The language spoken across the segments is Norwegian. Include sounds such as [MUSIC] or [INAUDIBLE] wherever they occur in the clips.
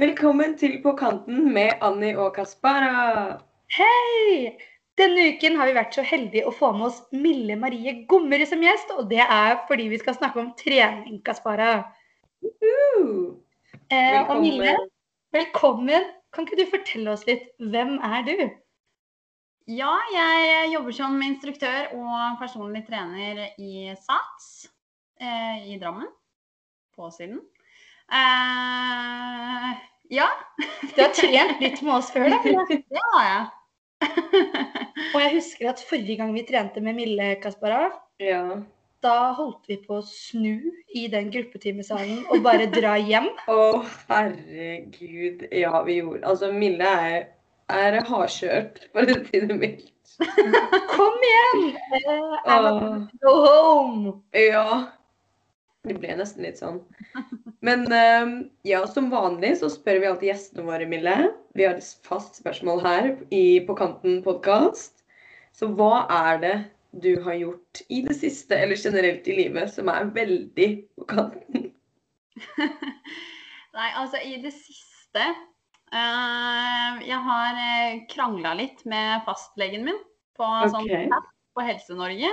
Velkommen til På kanten med Anni og Kaspara. Hei! Denne uken har vi vært så heldige å få med oss Mille Marie Gommerud som gjest, og det er fordi vi skal snakke om trening, Kaspara. Uh, Eh, og Mille, velkommen. Kan ikke du fortelle oss litt, hvem er du? Ja, jeg jobber som instruktør og personlig trener i SATS eh, i Drammen. På siden. Eh, ja, Du har trent litt med oss før, da. Det har jeg. [LAUGHS] [LAUGHS] Og jeg husker at forrige gang vi trente med Mille, Kasparov, ja. da holdt vi på å snu i den gruppetimesalen og bare dra hjem. [LAUGHS] Å, herregud. Ja, vi gjorde Altså, Mille er, er hardkjørt, for å si det mildt. Kom igjen! Uh, I Åh. go home. Ja. Det ble nesten litt sånn. Men eh, ja, som vanlig så spør vi alltid gjestene våre, Mille. Vi har et fast spørsmål her i På kanten podkast. Så hva er det du har gjort i det siste, eller generelt i livet, som er veldig på kanten? [LAUGHS] Nei, altså i det siste uh, Jeg har eh, krangla litt med fastlegen min på sånn Ok. på Helse-Norge.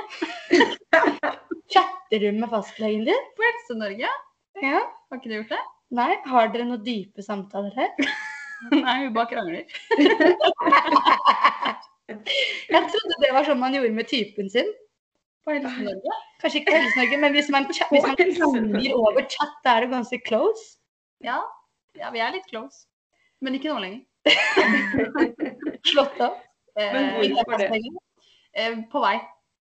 [LAUGHS] Chatter du med fastlegen din? På Helse-Norge? Ja. Har ikke du gjort det? Nei, har dere noen dype samtaler her? [LAUGHS] Nei, hun bare krangler. [LAUGHS] Jeg trodde det var sånn man gjorde med typen sin. På Helse-Norge? Kanskje ikke på Helse-Norge, men hvis man, hvis man krangler over chat, da er det ganske close. Ja. ja, vi er litt close. Men ikke nå lenger. [LAUGHS] Slått av. Eh, Men hvorfor det? Eh, på vei.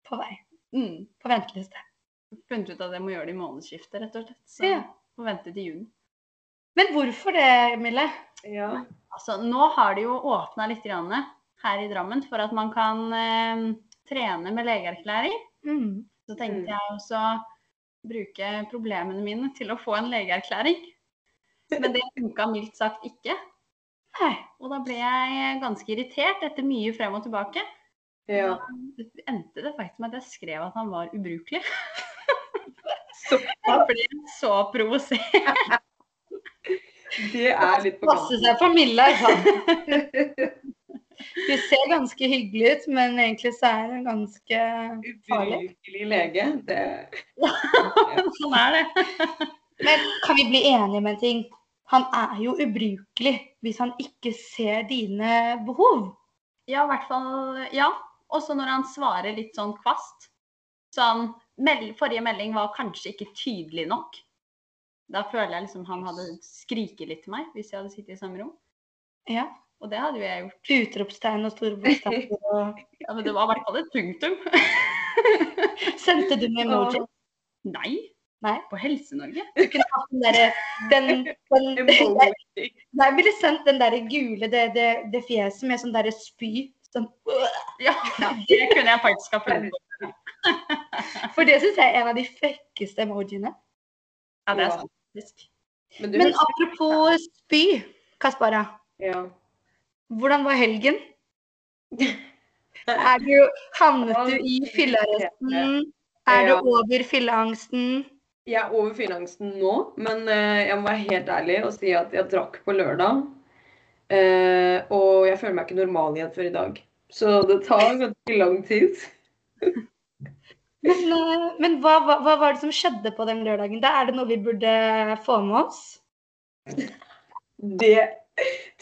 På vei. Mm. På venteliste. Funnet ut at jeg må gjøre det i månedsskiftet, rett og slett. Så Ja. får vente til juni. Men hvorfor det, Mille? Ja. Altså, nå har det jo åpna litt grann her i Drammen for at man kan eh, trene med legeerklæring. Mm. Så tenkte Mm. jeg også bruke problemene mine til å få en legeerklæring. Men det funka mildt sagt ikke. Nei. Og da ble jeg ganske irritert etter mye frem og tilbake. ja. Da endte det faktisk med at jeg skrev at han var ubrukelig. [LAUGHS] Så Jeg ble så provosert. det er litt på Passe kanten. seg for Mille, altså. Du ser ganske hyggelig ut, men egentlig så er hun ganske farlig. Ubrukelig lege. Det [LAUGHS] Sånn er det. Men kan vi bli enige om en ting? Han er jo ubrukelig hvis han ikke ser dine behov. Ja, i hvert fall Ja. Også når han svarer litt sånn kvast. Sånn Forrige melding var kanskje ikke tydelig nok. Da føler jeg liksom han hadde skriket litt til meg hvis jeg hadde sittet i samme rom. Ja. Og det hadde jo jeg gjort. Utropstegn og store bokstaver. Og... [LAUGHS] Ja, Men det var i hvert fall et punktum. [LAUGHS] Sendte du med emoji? Nei. Nei. På Helse-Norge? Du kunne hatt den derre den, den, den, Nei, jeg ville sendt den derre gule, det, det, det fjeset med sånn derre spy. Sånn, Ja, det kunne jeg faktisk ha funnet på. For det syns jeg er en av de frekkeste emojiene. Ja, det er sant. Men Men apropos spy, Kaspara. Ja. Hvordan var helgen? [LAUGHS] Er du, havnet du i fyllearresten? Er du over fylleangsten? Jeg er over fylleangsten nå, men eh, jeg må være helt ærlig og si at jeg drakk på lørdag. Eh, og jeg føler meg ikke normal igjen før i dag. Så det tar [LAUGHS] ganske lang tid. Men, eh, men hva, hva, hva var det som skjedde på den lørdagen? Da er det noe vi burde få med oss? Det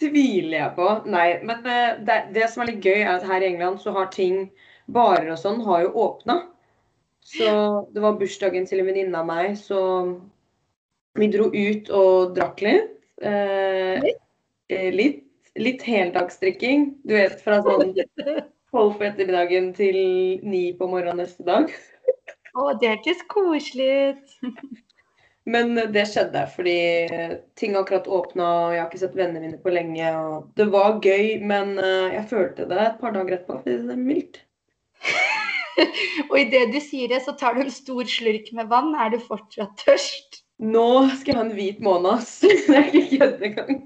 tviler jeg på. Nei, men eh, det, det som er litt gøy, er at her i England så har ting Barer og sånn har jo åpna. Så det var bursdagen til en venninne av meg, så vi dro ut og drakk litt. Eh, eh, litt, litt heldagsdrikking. Du vet, fra sånn [LAUGHS] tolv på ettermiddagen til ni på morgenen neste dag. Å, det hørtes koselig ut. [LAUGHS] Men det skjedde fordi ting akkurat åpna, og jeg har ikke sett vennene mine på lenge. Det var gøy, men eh, jeg følte det et par dager etterpå. fordi Det er mildt. [LAUGHS] Og idet du sier det, så tar du en stor slurk med vann. Er du fortsatt tørst? Nå skal jeg ha en hvit måned, ass. [LAUGHS] Det er ikke kødd engang.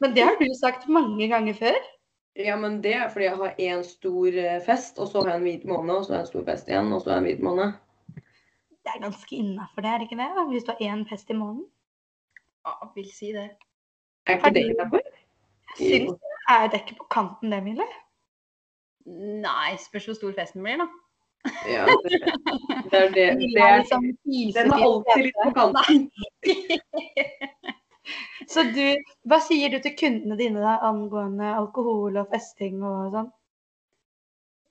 Men det har du sagt mange ganger før. Ja, men det er fordi jeg har én stor eh, fest, og så har jeg en hvit måned, og så har jeg en stor fest igjen, og så har jeg en hvit måned. Det er ganske innafor det, er det ikke det? Hvis du har én fest i måneden. Ja, vil si det. Er ikke det innafor? Syns er det ikke på kanten det, Mille? Nei, spørs hvor stor festen blir, da. Ja, det, det er det. Det er er, liksom den er alltid litt på kanten. [LAUGHS] Så du, hva sier du til kundene dine da, angående alkohol og festing og sånn?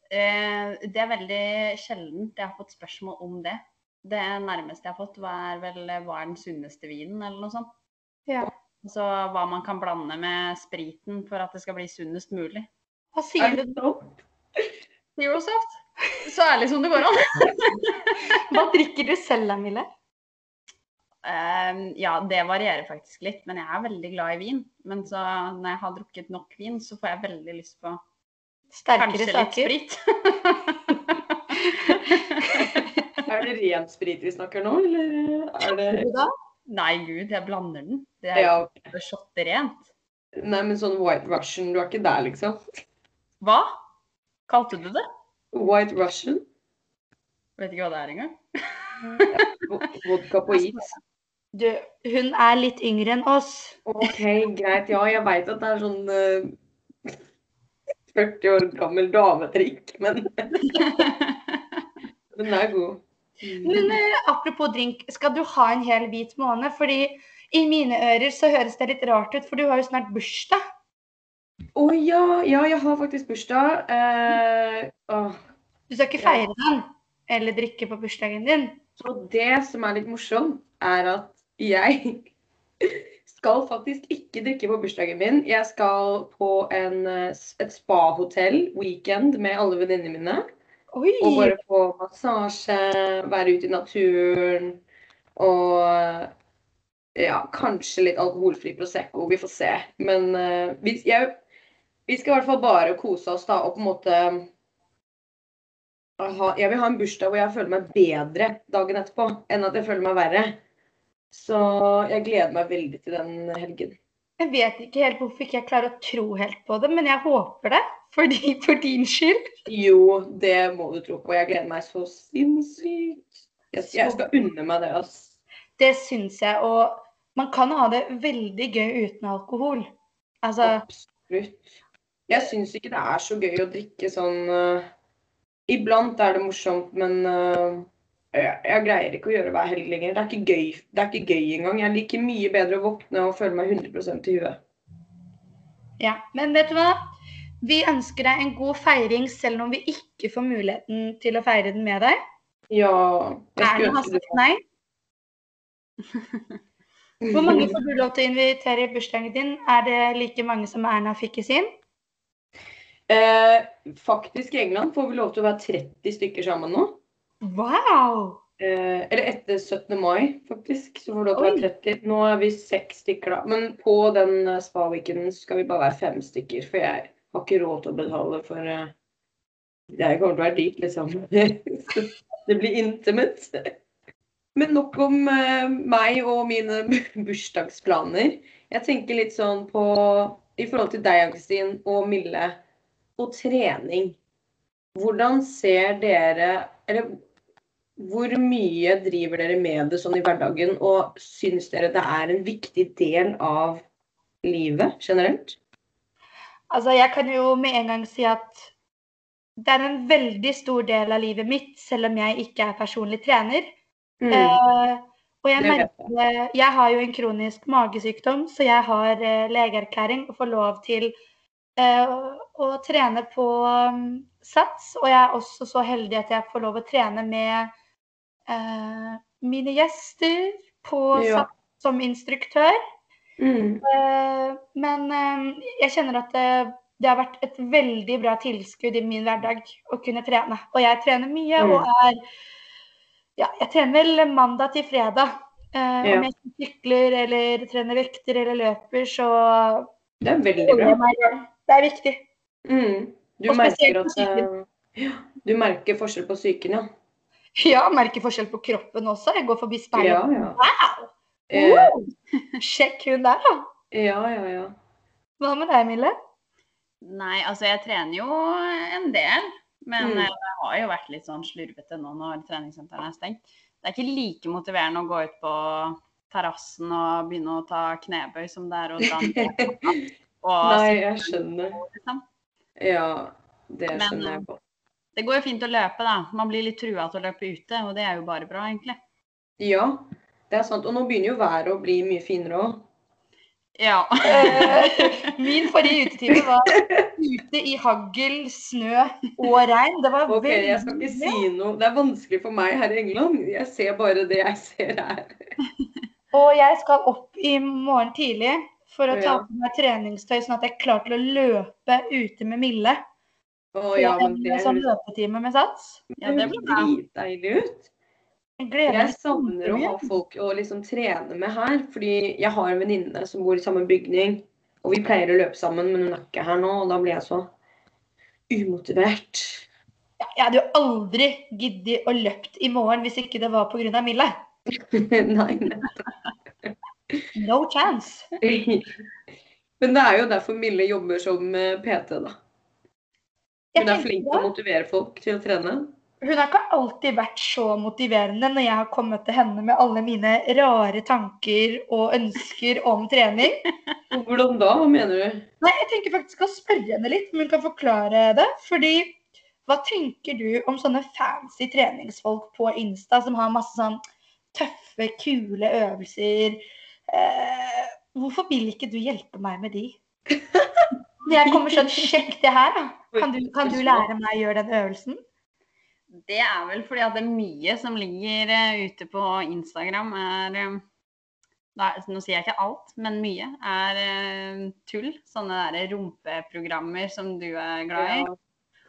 Eh, det er veldig sjeldent jeg har fått spørsmål om det. Det nærmeste jeg har fått, var vel hva er den sunneste vinen, eller noe sånt. Ja. Så hva man kan blande med spriten for at det skal bli sunnest mulig. Hva Er sier du? nå? Zero soft. Så ærlig som det går an. [LAUGHS] Hva drikker du selv da, Mille? Eh, ja, det varierer faktisk litt, men jeg er veldig glad i vin. Men så når jeg har drukket nok vin, så får jeg veldig lyst på Sterkere saker? sprit. [LAUGHS] Er det ren sprit vi snakker nå, eller er det Nei, gud, jeg blander den. Det er Ja, jo ja. rent. nei, men sånn White Russian, du er ikke der, liksom? Hva? Kalte du det? White Russian? Vet ikke hva det er engang. vo- Vodka på is? Du, hun er litt yngre enn oss. OK, greit. Ja, jeg veit at det er sånn uh, 40 år gammel dametrikk, men [LAUGHS] den er god. Men uh, apropos drink, skal du ha en hel hvit måned? Fordi i mine ører så høres det litt rart ut, for du har jo snart bursdag. Å ja, ja, jeg har faktisk bursdag. Uh, oh. Du skal ikke feire den eller drikke på bursdagen din. Så det som er litt morsomt, er at jeg skal faktisk ikke drikke på bursdagen min. Jeg skal på en, eh, et spahotell weekend med alle venninnene mine. Oi! Og bare få massasje, være ute i naturen og ja, kanskje litt alkoholfri Prosecco. Vi får se. Men uh, vi, jeg, vi skal i hvert fall bare kose oss da, og på en måte ha, Jeg vil ha en bursdag hvor jeg føler meg bedre dagen etterpå enn at jeg føler meg verre. Så jeg gleder meg veldig til den helgen. Jeg vet ikke helt hvorfor ikke jeg klarer å tro helt på det, men jeg håper det. Fordi, for din skyld. Jo, det må du tro på. Jeg gleder meg så sinnssykt. Jeg, jeg skal unne meg det, ass. Det syns jeg. Og man kan ha det veldig gøy uten alkohol. Altså, Absolutt. Jeg syns ikke det er så gøy å drikke sånn uh, Iblant er det morsomt, men eh, jeg, jeg greier ikke å gjøre hver helg lenger. Det er ikke gøy Det er ikke gøy engang. Jeg liker mye bedre å våkne og føle meg 100% i huet. ja. Men vet du hva? Vi ønsker deg en god feiring, selv om vi ikke får muligheten til å feire den med deg. Ja jeg skulle har sagt nei. Hvor mange får du lov til å invitere i bursdagen din? Er det like mange som Erna fikk i sin? eh, Faktisk i England får vi lov til å være 30 stykker sammen nå. Wow! Eh, eller etter 17. mai, faktisk. Så får det være 30. Nå er vi seks stykker, da. Men på den eh, spa-weekenden skal vi bare være fem stykker. For jeg har ikke råd til å betale for eh, Det kommer til å være dyrt, liksom. [LAUGHS] Det blir intimate. Men nok om eh, meg og mine [LAUGHS] bursdagsplaner. Jeg tenker litt sånn på I forhold til deg, Ann-Kristin, og Mille, og trening. Hvordan ser dere Eller hvor mye driver dere med det sånn i hverdagen, og syns dere det er en viktig del av livet generelt? Altså, jeg kan jo med en gang si at det er en veldig stor del av livet mitt, selv om jeg ikke er personlig trener. Mm. Eh, og jeg merker Jeg har jo en kronisk magesykdom, så jeg har eh, legeerklæring og får lov til eh, å trene på um, sats. Og jeg er også så heldig at jeg får lov å trene med eh, mine gjester på Ja. som instruktør. Mm. Eh, men eh, jeg kjenner at det, det har vært et veldig bra tilskudd i min hverdag å kunne trene. Og jeg trener mye Mm. og er Ja, jeg trener vel mandag til fredag. Eh, Ja. Om jeg sykler eller trener vekter eller løper, så Det er veldig bra. Det er viktig. Mm. Du merker at eh, Du merker forskjell på psyken, ja. [LAUGHS] Ja, merker forskjell på kroppen også. Jeg går forbi speilet. Ja, ja. Wow! Uh! Sjekk hun der, da. ja, ja, ja. Hva med deg, Mille? Nei, altså jeg trener jo en del. Men Mm. eh, det har jo vært litt sånn slurvete nå når treningssentrene er stengt. Det er ikke like motiverende å gå ut på terrassen og begynne å ta knebøy som det er å dra ned. [LAUGHS] Nei, jeg skjønner. liksom. Ja, det skjønner jeg godt. Det går jo fint å løpe, da. Man blir litt trua til å løpe ute, og det er jo bare bra, egentlig. Ja, det er sant. Og nå begynner jo været å bli mye finere òg. Ja. Eh, [LAUGHS] Min forrige utetime var ute i hagl, snø og regn. Det var Ok, jeg skal ikke si noe. Det er vanskelig for meg her i England. Jeg ser bare det jeg ser her. [LAUGHS] Og jeg skal opp i morgen tidlig for å ta på meg treningstøy, sånn at jeg er klar til å løpe ute med Mille. Å ja, men en det sånn løpetime med Sats. Ja, det blir dritdeilig ut. Jeg Jeg savner å ha folk å liksom trene med her. Fordi jeg har en venninne som bor i samme bygning. Og vi pleier å løpe sammen, men hun er ikke her nå. Og da blir jeg så umotivert. Jeg hadde jo aldri giddet å løpt i morgen hvis ikke det var pga. Mille. [LAUGHS] Nei, nei. No chance. [LAUGHS] Men det er jo derfor Mille jobber som eh, PT, da. Hun er flink til å motivere folk til å trene. Hun har ikke alltid vært så motiverende når jeg har kommet til henne med alle mine rare tanker og ønsker om trening. [LAUGHS] Hvordan da? Hva mener du? Nei, jeg tenker faktisk å spørre henne litt, om hun kan forklare det. Fordi hva tenker du om sånne fancy treningsfolk på Insta som har masse sånn tøffe, kule øvelser? Eh, hvorfor vil ikke du hjelpe meg med de? Jeg kommer sånn Sjekk det her, da. Kan du, kan du lære meg å gjøre den øvelsen? Det er vel fordi at det er mye som ligger eh, ute på Instagram er eh, nå sier jeg ikke alt, men mye er eh, tull. Sånne der rumpeprogrammer som du er glad i.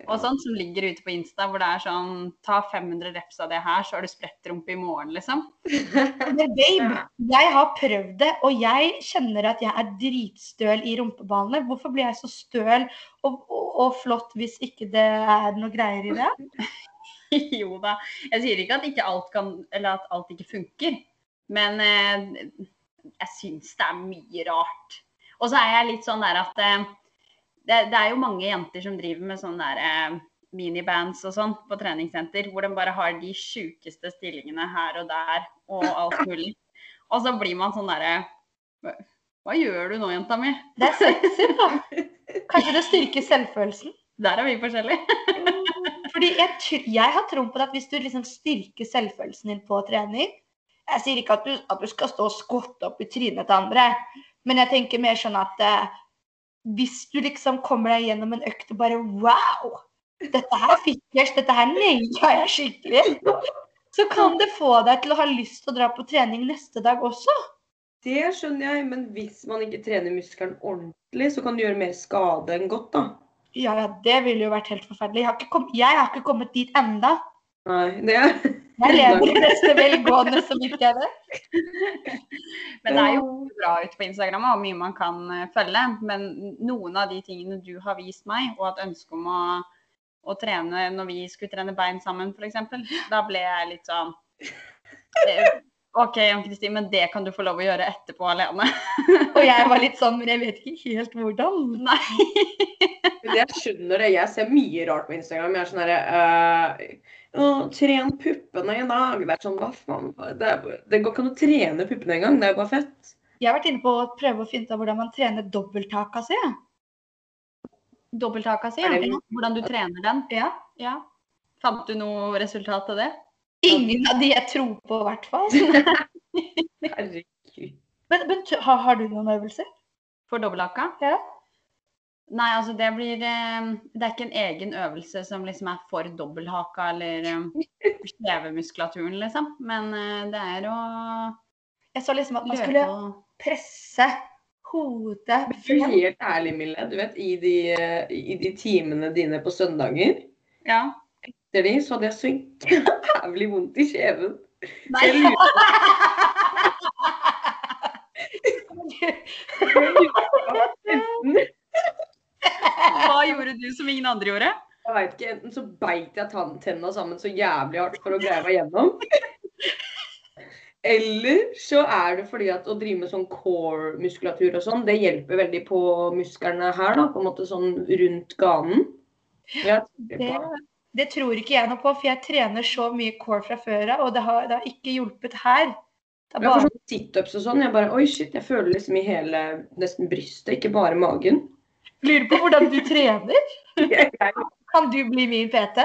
Og sånt som ligger ute på Insta hvor det er sånn Ta 500 reps av det her, så har du sprettrumpe i morgen, liksom. [LAUGHS] Men babe, jeg har prøvd det, og jeg kjenner at jeg er dritstøl i rumpeballene. Hvorfor blir jeg så støl og, og, og flott hvis ikke det er noe greier i det? [LAUGHS] jo da. Jeg sier ikke at ikke alt kan Eller at alt ikke funker. Men eh, jeg syns det er mye rart. Og så er jeg litt sånn der at eh, det, det er jo mange jenter som driver med sånne der eh, minibands og sånn på treningssenter, hvor de bare har de sjukeste stillingene her og der og alt [LAUGHS] mulig. Og så blir man sånn derre hva, gjør du nå, jenta mi? Det er sexy, [LAUGHS] da. Kanskje det styrker selvfølelsen. Der er vi forskjellige. Fordi jeg, jeg har troen på at hvis du liksom styrker selvfølelsen din på trening Jeg sier ikke at du, at du skal stå og skvatte opp i trynet til andre, men jeg tenker mer sånn at eh, hvis du liksom kommer deg gjennom en økt og bare Wow! Dette her fikk jeg, dette her naila jeg skikkelig. Så kan det få deg til å ha lyst til å dra på trening neste dag også. Det skjønner jeg, men hvis man ikke trener muskelen ordentlig, så kan det gjøre mer skade enn godt, da. Ja, det ville jo vært helt forferdelig. Jeg har ikke, kom, jeg har ikke kommet dit enda. Nei, det er Jeg lever i beste velgående, som ikke er det. Men det er jo bra ute på Instagram og mye man kan eh, følge. Men noen av de tingene du har vist meg, og et ønske om å, å trene når vi skulle trene bein sammen f.eks., da ble jeg litt sånn eh, OK, Jan Kristin, men det kan du få lov å gjøre etterpå alene. Og jeg var litt sånn, men jeg vet ikke helt hvordan. Nei. Men jeg skjønner det. Jeg ser mye rart på Instagram. Jeg er sånn herre uh, Tren puppene i dag. Det er sånn, hva faen? Det, er, det går ikke an å trene puppene engang. Det er jo bare fett. Jeg har vært inne på å prøve å finne ut av hvordan man trener dobbelttaka si. Dobbelttaka si, ja. det- Hvordan du trener den. Ja. Ja. Fant du noe resultat av det? Ingen av de jeg tror på, i hvert fall. [LAUGHS] Herregud. Men, men har, har du noen øvelser? For dobbelthaka? Ja. Nei, altså det blir eh, Det er ikke en egen øvelse som liksom er for dobbelthaka eller eh, kjevemuskulaturen, liksom. Men eh, det er å Jeg sa liksom at man skulle presse hodet er helt ærlig, Mille. Du vet, i de, i de timene dine på søndager Ja. etter de, så hadde jeg så jævlig vondt i kjeven. Nei. Jeg lurer [LAUGHS] enten Hva gjorde du som ingen andre gjorde? Jeg vet ikke, enten så beit jeg tennene sammen så jævlig hardt for å greie meg gjennom. Eller så er det fordi at å drive med sånn core-muskulatur og sånn, det hjelper veldig på musklene her, da. På en måte sånn rundt ganen. Det, det tror ikke jeg noe på, for jeg trener så mye core fra før av, og det har, det har ikke hjulpet her. Det er bare sånn situps og sånn. Jeg bare Oi, shit, jeg føler liksom i hele nesten brystet, ikke bare magen. Lurer på hvordan du trener. [LAUGHS] Kan du bli min PT?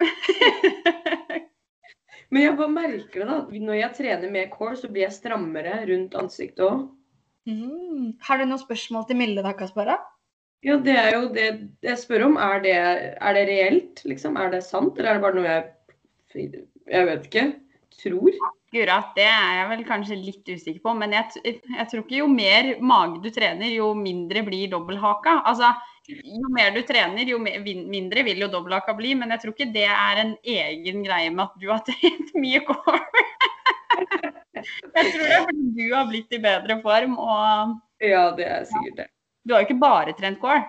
[LAUGHS] men jeg bare merker det, da. Når jeg trener med core, så blir jeg strammere rundt ansiktet òg. Mm. Har du noen spørsmål til Milde da, Kaspara? Ja, det er jo det jeg spør om. Er det, er det reelt, liksom? Er det sant, eller er det bare noe jeg Jeg vet ikke. Tror? Gura, det er jeg vel kanskje litt usikker på, men jeg, jeg tror ikke jo mer mage du trener, jo mindre blir dobbelthaka. Altså, jo mer du trener, jo mer, mindre vil jo dobbelthaka bli, men jeg tror ikke det er en egen greie med at du har [LAUGHS] trent mye core. jeg tror det er fordi du har blitt i bedre form, og Ja, det er sikkert det. du har jo ikke bare trent core.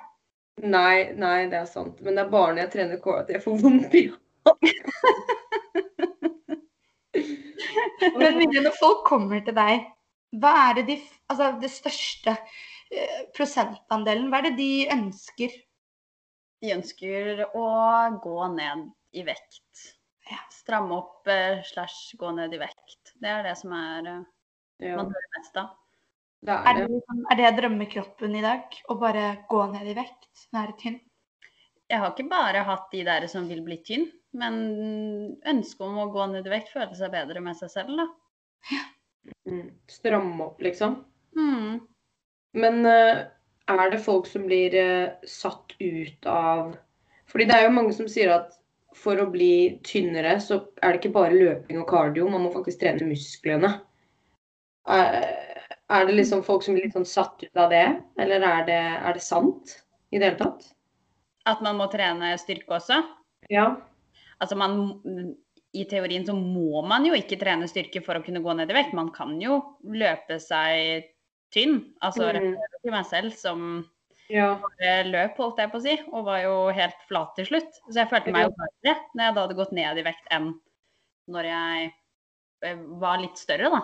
Nei, nei, det er sant. Men det er bare når jeg trener core at jeg får vondt i [LAUGHS] [LAUGHS] Men når folk kommer til deg, hva er det de Altså det største eh, prosentandelen, hva er det de ønsker? De ønsker å gå ned i vekt. Stramme opp eh, slash gå ned i vekt. Det er det som er eh, Ja, man hører mest av. det Er er det, det. liksom, er det drømmekroppen i dag? Å bare gå ned i vekt? Være tynn? Jeg har ikke bare hatt de der som vil bli tynn, men ønsket om å gå ned i vekt, føle seg bedre med seg selv, da. Mm. Stramme opp, liksom. Mm. Men eh, er det folk som blir eh, satt ut av Fordi det er jo mange som sier at for å bli tynnere, så er det ikke bare løping og kardio, man må faktisk trene musklene. Er, er det liksom folk som blir litt sånn satt ut av det, eller er det, er det sant i det hele tatt? At man må trene styrke også. Ja. Altså man, I teorien så må man jo ikke trene styrke for å kunne gå ned i vekt. Man kan jo løpe seg tynn. Altså Mm. til meg selv som Ja. løp, holdt jeg på å si, og var jo helt flat til slutt. Så jeg følte meg jo bedre når jeg da hadde gått ned i vekt enn når jeg eh, var litt større, da.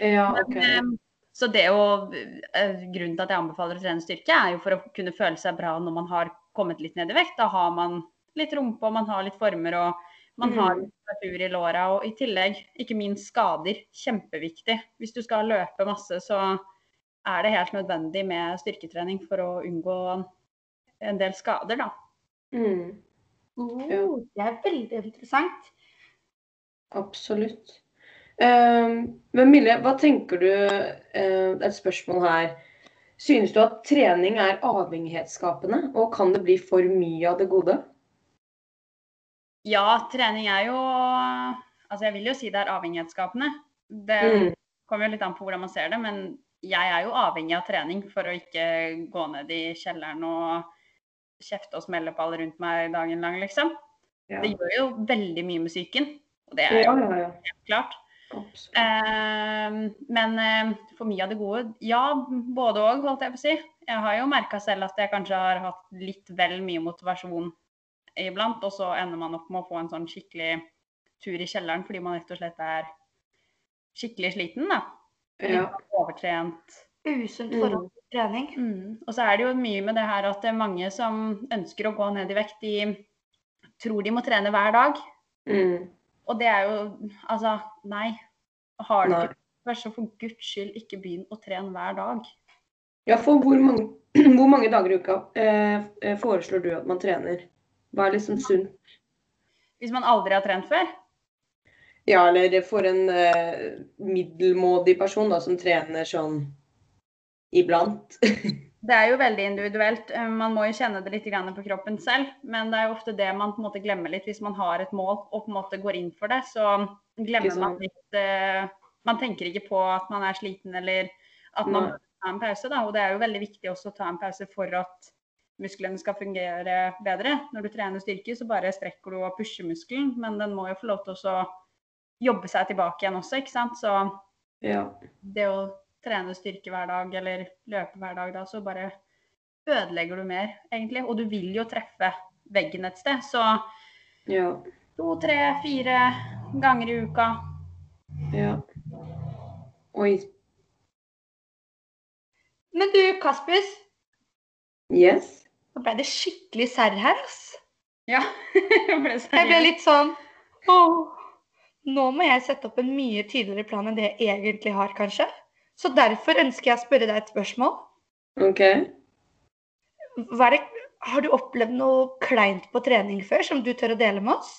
Ja, Men, eh, Så det å, eh, Grunnen til at jeg anbefaler å trene styrke, er jo for å kunne føle seg bra når man har kommet litt ned i vekt. Da har man litt rumpe, og man har litt former, og man har Mm. litt temperatur i låra. Og i tillegg, ikke minst skader. Kjempeviktig. Hvis du skal løpe masse, så er det helt nødvendig med styrketrening for å unngå en del skader, da. Mm, Oh, det er veldig interessant. absolutt. Um, men Mille, hva tenker du eh, Et spørsmål her. Synes du at trening er avhengighetsskapende, og kan det bli for mye av det gode? Ja, trening er jo Altså, jeg vil jo si det er avhengighetsskapende. Det Mm. kommer jo litt an på hvordan man ser det, men jeg er jo avhengig av trening for å ikke gå ned i kjelleren og kjefte og smelle på alle rundt meg dagen lang, liksom. Ja, Det gjør jo veldig mye med psyken, og det er ja, jo ja. ja. helt klart. Eh, men eh, for mye av det gode, ja, både òg, holdt jeg på å si. Jeg har jo merka selv at jeg kanskje har hatt litt vel mye motivasjon iblant, og så ender man opp med å få en sånn skikkelig tur i kjelleren fordi man rett og slett er skikkelig sliten, da. Ja. Overtrent. Usunt Mm. forhold til trening. Mm. Og så er det jo mye med det her at det er mange som ønsker å gå ned i vekt, de tror de må trene hver dag. Mm. Og det er jo Altså, nei. Har du ikke Vær så for guds skyld ikke begynn å trene hver dag. Ja, for hvor mange, [CLEARS THROAT] hvor mange dager i uka eh, eh, foreslår du at man trener? Hva er liksom sunt? Hvis man aldri har trent før. Ja, eller for en eh, middelmådig person da, som trener sånn iblant. [LAUGHS] Det er jo veldig individuelt. Eh, Man må jo kjenne det litt på kroppen selv. Men det er jo ofte det man på en måte glemmer litt. Hvis man har et mål og på en måte går inn for det, så glemmer man litt eh, Man tenker ikke på at man er sliten eller at man må ta en pause. Da. Og det er jo veldig viktig også å ta en pause for at musklene skal fungere bedre. Når du trener styrke, så bare strekker du og pusher muskelen, men den må jo få lov til å jobbe seg tilbake igjen også, ikke sant. Så Ja. det å trene styrke hver dag eller løpe hver dag, da, så bare ødelegger du mer, egentlig. Og du vil jo treffe veggen et sted. Så Ja. to, tre, fire ganger i uka. ja. Oi. Men du, Kaspis, Yes. nå ble det skikkelig serr her, ass. Ja. [LAUGHS] jeg ble Jeg ble litt sånn oh, nå må jeg sette opp en mye tydeligere plan enn det jeg egentlig har, kanskje. Så derfor ønsker jeg å spørre deg et spørsmål. OK. Det, har du opplevd noe kleint på trening før som du tør å dele med oss?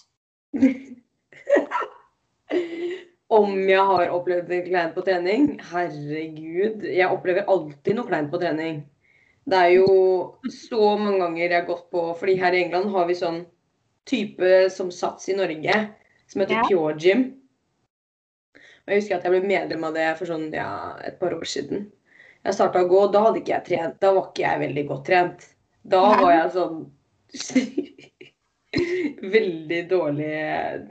[LAUGHS] Om jeg har opplevd det kleint på trening? Herregud. Jeg opplever alltid noe kleint på trening. Det er jo så mange ganger jeg har gått på fordi her i England har vi sånn type som Sats i Norge, som heter Ja. Pure Gym. Og jeg husker at jeg ble medlem av det for sånn, ja, et par år siden. Jeg starta å gå, da hadde ikke jeg trent. Da var ikke jeg veldig godt trent. Da var jeg sånn [LAUGHS] veldig dårlig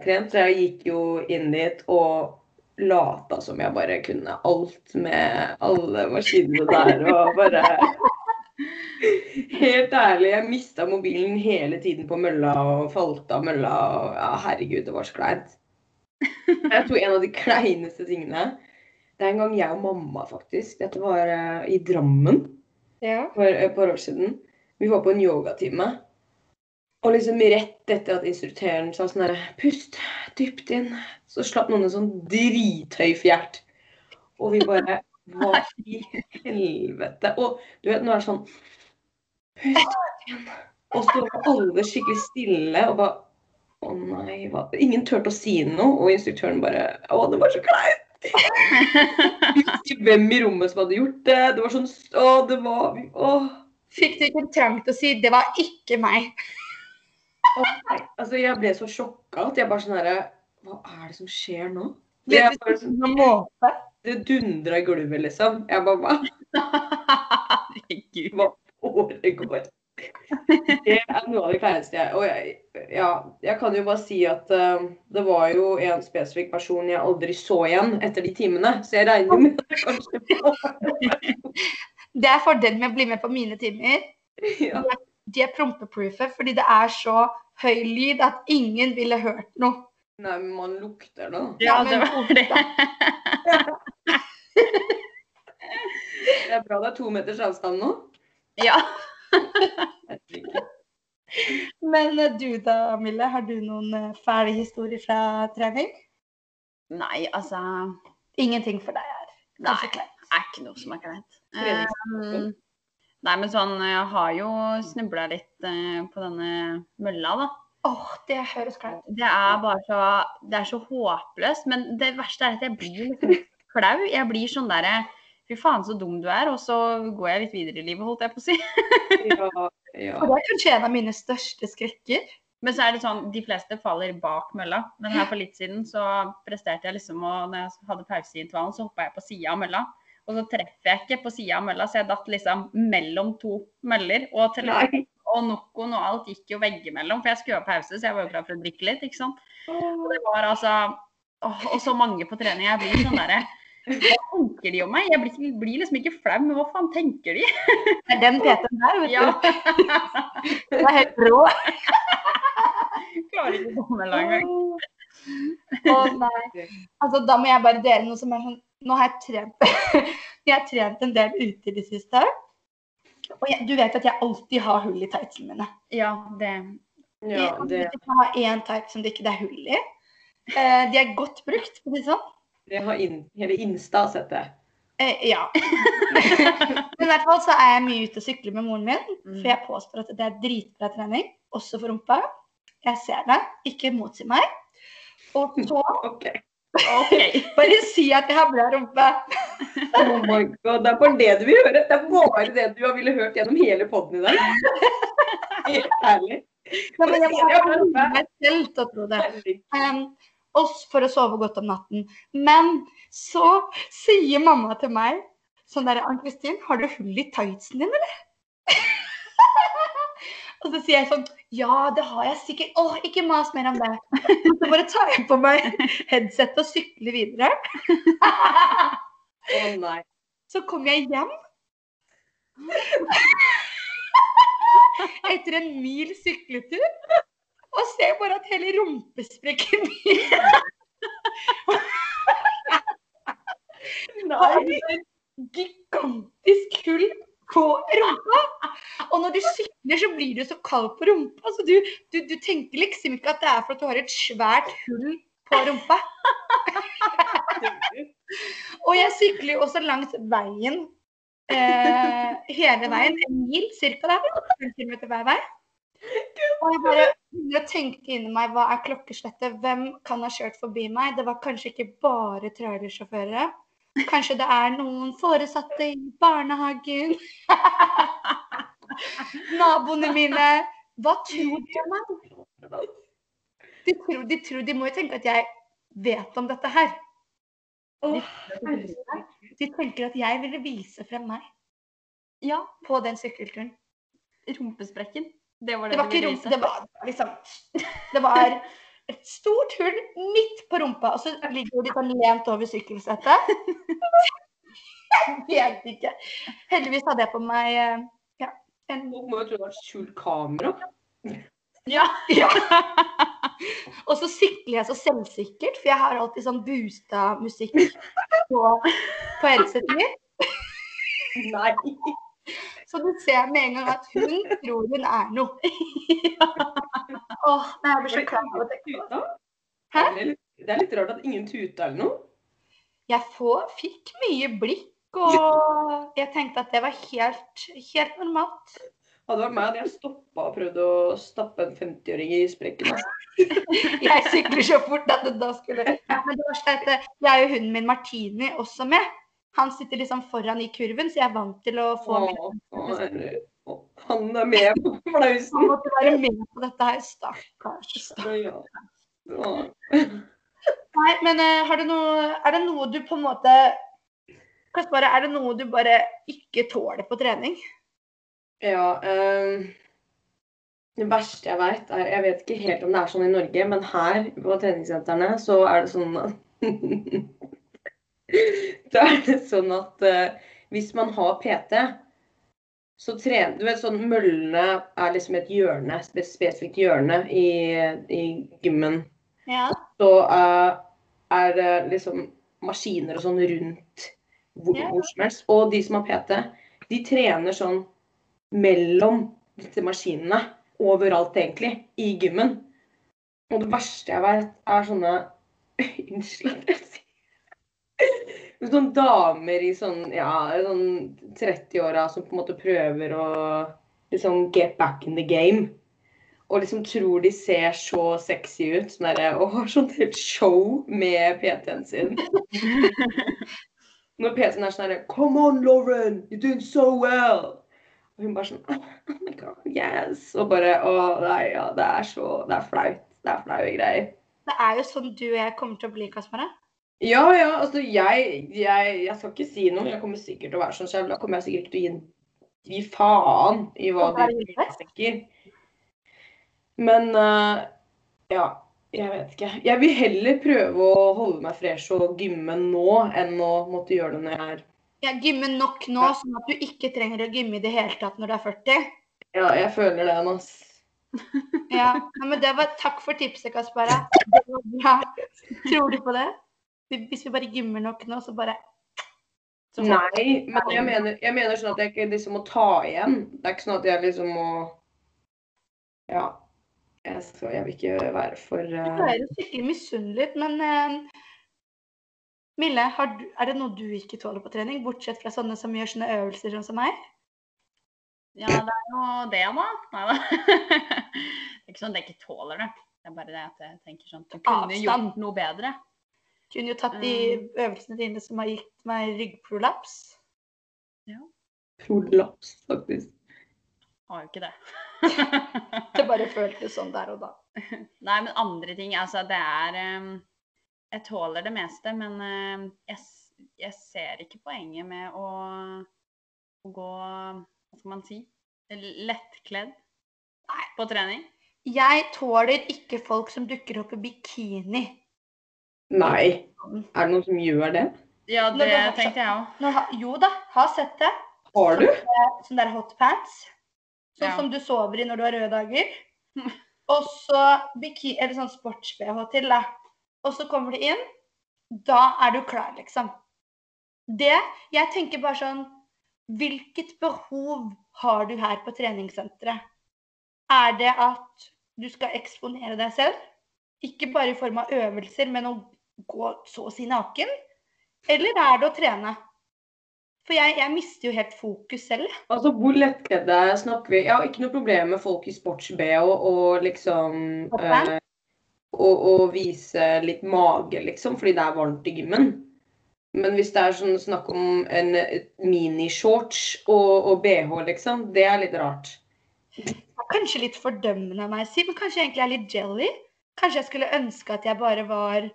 trent, så jeg gikk jo inn dit og lata som jeg bare kunne alt med alle maskinene der og bare Helt ærlig, jeg mista mobilen hele tiden på mølla og falt av mølla. Og, ja, herregud, det var så kleint. Jeg tror en av de kleineste tingene Det er en gang jeg og mamma, faktisk. Dette var uh, i Drammen Ja. for et par år siden. Vi var på en yogatime. Og liksom rett etter at instruktøren sa sånn herre Pust dypt inn. Så slapp noen en sånn drithøy fjert. Og vi bare Hva i helvete? Og du vet, nå er det sånn Pust inn. Og så var alle skikkelig stille og bare Å nei, hva Ingen turte å si noe, og instruktøren bare Å, det var så kleint. Hvem i rommet som hadde gjort det. Det var sånn Å, det var Å. Fikk du ikke trang til å si 'det var ikke meg'? Å, nei. Altså, jeg ble så sjokka at jeg bare sånn herre Hva er det som skjer nå? Det, Jeg bare sånn, det dundra i gulvet, liksom. Jeg bare Hva [LAUGHS] Herregud. foregår? Det er noe av det kleineste jeg Og jeg, ja, jeg kan jo bare si at uh, det var jo en spesifikk person jeg aldri så igjen etter de timene. Så jeg regner med at det kanskje [LAUGHS] Det er fordelen med å bli med på mine timer. ja. De er prompeproofe fordi det er så høy lyd at ingen ville hørt noe. Nei, men man lukter det. Ja, det var det. [LAUGHS] Det er bra det er to meters avstand nå. Ja. [LAUGHS] Men eh, du da, Mille, har du noen eh, fæle historier fra trening? Nei, altså Ingenting for deg er Nei, det er ikke noe som er kleint. Um, nei, men sånn Jeg har jo snubla litt uh, på denne mølla, da. Åh, det høres kleint ut. Det er bare så Det er så håpløst. Men det verste er at jeg blir litt flau. Jeg blir sånn derre Fy faen, så dum du er. Og så går jeg litt videre i livet, holdt jeg på å si. [LAUGHS] Ja, ja. Og det er kanskje en av mine største skrekker. Men så er det sånn, de fleste faller bak mølla. Men her for litt siden så presterte jeg liksom å Når jeg hadde pause i intervallen, så hoppa jeg på sida av mølla. Og så treffer jeg ikke på sida av mølla, så jeg datt liksom mellom to møller. Og, og Nocoen og alt gikk jo veggimellom, for jeg skulle ha pause, så jeg var jo klar for å drikke litt. ikke sant. Og det var altså åh, Og så mange på trening. Jeg blir sånn derre Hva tenker de om meg? Jeg blir, blir liksom ikke flau, men hva faen tenker de? Det er den PT-en der, vet Ja. du. Det er helt rå. [LAUGHS] Klarer ikke å komme engang. Å nei. Altså, da må jeg bare dele noe som er sånn Nå har jeg trent [LAUGHS] Jeg har trent en del ute i det siste. Og jeg, du vet at jeg alltid har hull i tightsene mine. Ja, det Ja, det, Jeg har én tights som det ikke er hull i. Eh, de er godt brukt, for å si det sånn. Det har inn, hele Insta sett det. Eh, ja. [LAUGHS] Men i hvert fall så er jeg mye ute og sykler med moren min. Mm. For jeg påstår at det er dritbra trening, også for rumpa. Jeg ser det. Ikke motsi meg. Og [LAUGHS] så okay. Okay. [LAUGHS] bare si at jeg har bra rumpe. Oh my god, Det er bare det du vil høre. Det er bare det du har ville hørt gjennom hele poden i dag. Helt ærlig. Ja, men jeg må Jeg ha meg selv til å tro det. Um, og s- for å sove godt om natten. Men så sier mamma til meg sånn der Ann-Kristin, har du hull i tightsen din, eller? [LAUGHS] og så sier jeg sånn Ja, det har jeg sikkert. Å, ikke mas mer om det. Så bare tar jeg på meg headset og sykler videre. Å nei. Så kommer jeg hjem. [LAUGHS] Etter en mil sykletur. Og ser bare at hele rumpesprekken [LAUGHS] min et gigantisk hull på rumpa. Og når du sykler, så blir du så kald på rumpa. Så du, du, du tenker liksom ikke at det er for at du har et svært hull på rumpa. Og jeg sykler jo også langs veien. Eh, hele veien. En mil cirka. der. er 5 km hver vei. Og jeg bare begynner tenkte inni meg hva er klokkeslettet? Hvem kan ha kjørt forbi meg? Det var kanskje ikke bare trailersjåfører. Kanskje det er noen foresatte i barnehagen. [LAUGHS] Naboene mine. Hva tror de om meg? De, tror, de, tror, de må jo tenke at jeg vet om dette her. De tenker at jeg ville vise frem meg Ja, på den sykkelturen. rumpesprekken. Det var det, Det var ikke rumpe, det var liksom Det var et stort hull midt på rumpa, og så ligger de sånn lent over sykkelsettet. Jeg vet ikke. Heldigvis hadde jeg på meg eh, ja, en Folk må jo tro det var skjult kamera. Ja. ja. Og så sykler jeg så selvsikkert, for jeg har alltid sånn boosta musikk på, på headsetet mitt. Nei. [LAUGHS] Så du ser med en gang at hun tror hun er noe. [LAUGHS] Åh, nei, jeg blir så klar av å tenke på det. Hæ? Det er litt- rart at ingen tuta eller noe. Jeg får, fikk mye blikk, og [LAUGHS] jeg tenkte at det var helt, helt normalt. Hadde det vært meg, hadde jeg stoppa og prøvd å stappe en 50-åring i sprekken. Jeg sykler så fort at det da skulle ja, Men det var slett, jeg er jo hunden min Martini også med. Han sitter liksom foran i kurven, så jeg er vant til å få. Åh, med. Han er med på Han måtte være med på dette her. Stakkars. stakkars. Ja. Nei, men eh, har du noe Er det noe du på en måte Kaspar, er det noe du bare ikke tåler på trening? Ja, ehm, det verste jeg vet er Jeg vet ikke helt om det er sånn i Norge, men her på treningssentrene så er det sånn [LAUGHS] [LAUGHS] Da er det sånn at uh, hvis man har PT, så trener Du vet sånn møllene er liksom et hjørne, et spesifikt hjørne i, i gymmen. Ja. Så uh, er det liksom maskiner og sånn rundt hvor, Ja. hvor som helst. Og de som har PT, de trener sånn mellom disse maskinene overalt, egentlig, i gymmen. Og det verste jeg vet, er sånne Unnskyld at jeg Sånne damer i sånn, ja, sånn 30-åra som på en måte prøver å liksom get back in the game. Og liksom tror de ser så sexy ut. Sånn der, Og har sånn helt show med PT-en sin. Når PT-en er sånn herre Come on, Lauren! You're doing so well! Og hun bare sånn Oh my god, yes! Og bare Å, nei, ja, det er så Det er flaut. Det er flaue greier. Det er jo sånn du og jeg kommer til å bli, Kaspar. Ja, ja, altså jeg, jeg, jeg skal ikke si noe. Jeg kommer sikkert til å være sånn selv. Da kommer jeg sikkert til å gi, gi faen i hva de er tenker. Men uh, ja, jeg vet ikke. Jeg vil heller prøve å holde meg fresh og gymme nå enn å måtte gjøre det når jeg er Ja, gymme nok nå, sånn at du ikke trenger å gymme i det hele tatt når du er 40. Ja, jeg føler det, ass. Ja, men det var Takk for tipset, Kaspar. [LAUGHS] Det var bra. Tror du på det? Hvis vi bare gymmer nok nå, så bare Så Nei, men jeg mener, jeg mener sånn at jeg ikke liksom må ta igjen. Det er ikke sånn at jeg liksom må Ja. Jeg, skal, jeg vil ikke være for Du eh, er jo skikkelig misunnelig, men uh, Mille, har du, er det noe du ikke tåler på trening, bortsett fra sånne som gjør sånne øvelser sånn som meg? Ja, det er jo det, da. Nei da. [LAUGHS] Det er ikke sånn at jeg ikke tåler det. Det er bare det at jeg tenker sånn Du kunne Avstand. gjort noe bedre. Kunne jo tatt de øvelsene dine som har gitt meg ryggprolaps. Ja. prolaps, faktisk. Har jo ikke det. [LAUGHS] Det bare føltes sånn der og da. [LAUGHS] Nei, men andre ting Altså, det er ehm, Jeg tåler det meste, men ehm, jeg, jeg ser ikke poenget med å, å gå Hva skal man si? Lettkledd på trening. Jeg tåler ikke folk som dukker opp i bikini. Nei. Er det noen som gjør det? Ja, det har- tenkte jeg òg. Jo da, har sett det. Har du? Sånn der hotpants. Sånn Ja. som du sover i når du har røde dager. [LAUGHS] Og så eller sånn sports-BH til, da. Og så kommer du inn. Da er du klar, liksom. Det Jeg tenker bare sånn Hvilket behov har du her på treningssenteret? Er det at du skal eksponere deg selv? Ikke bare i form av øvelser, men å gå så å si naken? Eller er det å trene? For jeg, jeg mister jo helt fokus selv. Altså, hvor lettkledde snakker vi? Jeg har ikke noe problem med folk i sports-BH og liksom Toppen. eh, og, og vise litt mage, liksom, fordi det er varmt i gymmen. Men hvis det er sånn snakk om en minishorts og, og BH, liksom, det er litt rart. Kanskje litt fordømmende av meg å si, men kanskje jeg egentlig er litt jelly. Kanskje jeg skulle ønske at jeg bare var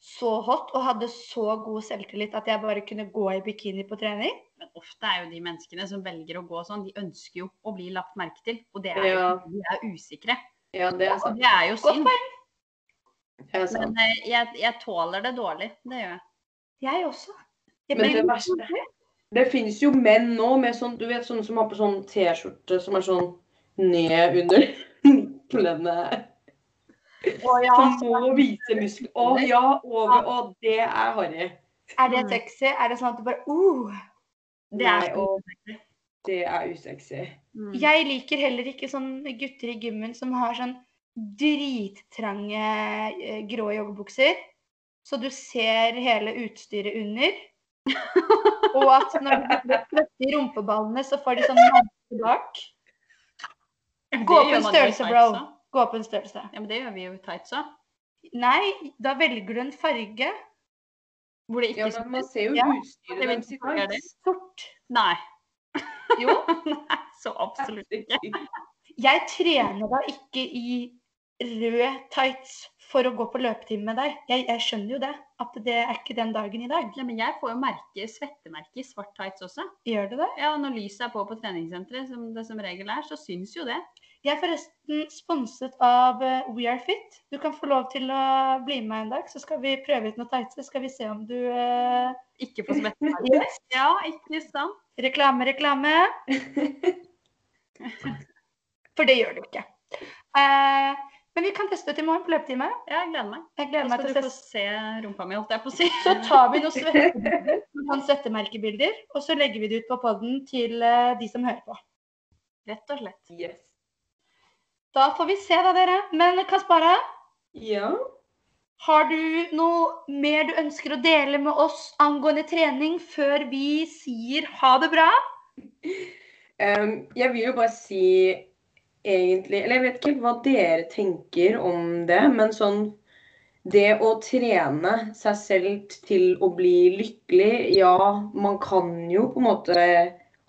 så hot og hadde så god selvtillit at jeg bare kunne gå i bikini på trening. Men ofte er jo de menneskene som velger å gå sånn, de ønsker jo å bli lagt merke til. Og det er jo Ja. de er usikre. Ja, det er Og det er jo synd. sant. Men eh, jeg, jeg tåler det dårlig. Det gjør jeg. Jeg også. Jeg Men det verste Det finnes jo menn nå med sånn, du vet, sånne som har på sånn T-skjorte som er sånn ned under [LAUGHS] nipplene. Å ja, Som må vise muskler. Å ja, over. Å, det er harry. Er det sexy? Er det sånn at du bare uh. Det er Nei, det er usexy. Mm. Jeg liker heller ikke sånne gutter i gymmen som har sånn drittrange eh, grå joggebukser. Så du ser hele utstyret under. [LAUGHS] Og at når du i rumpeballene, så får de sånn merke bak. Det Gå opp en størrelse, bro. Gå opp en størrelse. Ja, men det gjør vi jo i tights òg. Nei, da velger du en farge. Hvor det ikke Ja, men man ser jo Ja, utstyret deres i tights. Sort. Nei. [LAUGHS] Jo. [LAUGHS] Nei, så absolutt ikke. Jeg trener da ikke i rød tights for å gå på løpetime med deg. Jeg, jeg skjønner jo det. At det er ikke den dagen i dag. Nei, men jeg får jo merke, svettemerke i svart tights også. Gjør du det? Ja, når lyset er på på treningssenteret, som det som regel er, så syns jo det. Jeg er forresten sponset av eh, We Are Fit. Du kan få lov til å bli med en dag, så skal vi prøve ut noe tights. Så skal vi se om du eh, Ikke får svettemerke. [LAUGHS] Ja, ikke sant? Reklame, reklame. [LAUGHS] For det gjør du ikke. Eh, men vi kan teste ut i morgen på løpetime. Jeg gleder meg. Jeg gleder meg skal til du å få se rumpa mi, holdt jeg på å si. Så tar vi noen [LAUGHS] svettebilder, noen svettemerkebilder, og så legger vi det ut på podden til eh, de som hører på. Rett og slett. Yes. Da får vi se da, dere. Men Kaspara, Ja. har du noe mer du ønsker å dele med oss angående trening før vi sier ha det bra? [LAUGHS] Um, jeg vil jo bare si egentlig Eller jeg vet ikke hva dere tenker om det, men sånn Det å trene seg selv til å bli lykkelig Ja, man kan jo på en måte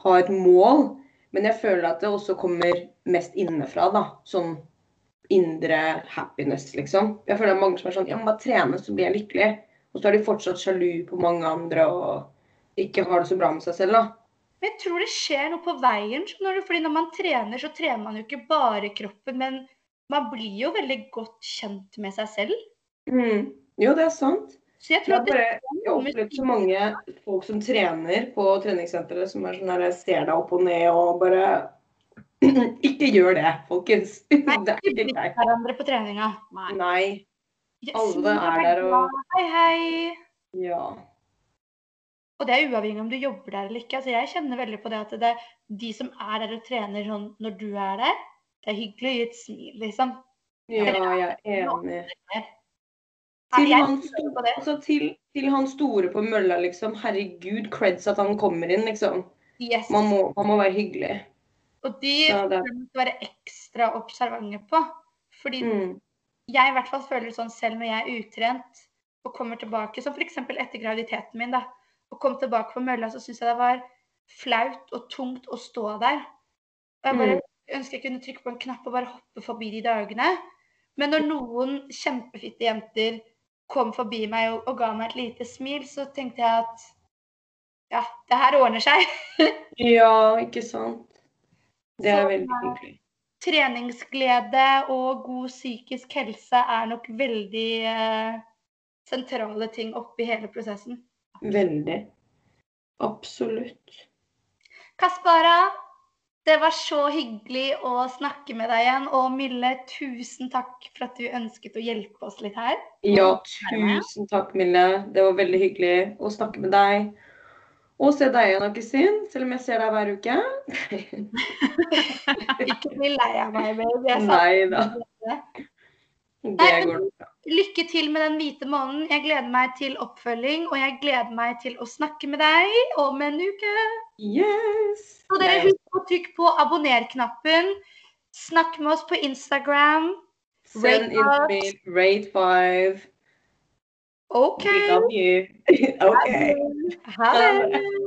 ha et mål, men jeg føler at det også kommer mest innenfra, da. Sånn indre happiness, liksom. Jeg føler det er mange som er sånn Ja, men bare trene, så blir jeg lykkelig. Og så er de fortsatt sjalu på mange andre og ikke har det så bra med seg selv, da. Men jeg tror det skjer noe på veien. skjønner du? Fordi når man trener, så trener man jo ikke bare kroppen, men man blir jo veldig godt kjent med seg selv. Mm. Jo, det er sant. Så jeg Jeg tror det bare, jeg har opplevd så mange folk som trener på treningssenteret, som er sånn her ser deg opp og ned og bare [CLEARS THROAT] Ikke gjør det, folkens. [LAUGHS] Det er ikke greit. hverandre på treninga. Nei. Nei. Alle er der og- Hei, hei. Ja. Og det er uavhengig om du jobber der eller ikke. Altså, jeg kjenner veldig på det at det, de som er der og trener sånn når du er der, det er hyggelig å gi et smil, liksom. Ja, jeg er enig. Til han, kjenner på det. altså, til, til han store på mølla, liksom. Herregud, creds at han kommer inn, liksom. Man må, man må være hyggelig. Og de det- bør være ekstra observante på. Fordi Mm. jeg i hvert fall føler sånn selv når jeg er utrent og kommer tilbake, som f.eks. etter graviditeten min, da, og kom tilbake på mølla, så syns jeg det var flaut og tungt å stå der. Og jeg bare ønsker jeg kunne trykke på en knapp og bare hoppe forbi de dagene. Men når noen kjempefitte jenter kom forbi meg og, og ga meg et lite smil, så tenkte jeg at ja, det her ordner seg. [LAUGHS] Ja, ikke sant. Det er veldig hyggelig. treningsglede og god psykisk helse er nok veldig eh, sentrale ting oppi hele prosessen. Veldig. Absolutt. Kaspara, det var så hyggelig å snakke med deg igjen. Og Mille, tusen takk for at du ønsket å hjelpe oss litt her. Ja, tusen takk, Mille. Det var veldig hyggelig å snakke med deg. Og se deg igjen, Akisin, selv om jeg ser deg hver uke. [LAUGHS] Ikke bli lei av meg, baby. Nei da. det. Går nok bra. lykke til med den hvite månen. Jeg gleder meg til oppfølging, og jeg gleder meg til å snakke med deg om en uke. Yes! Så dere husk å trykke på abonner-knappen. Snakk med oss på Instagram. Send in mail. Rate five. OK. We love you. [LAUGHS] OK. Ha det.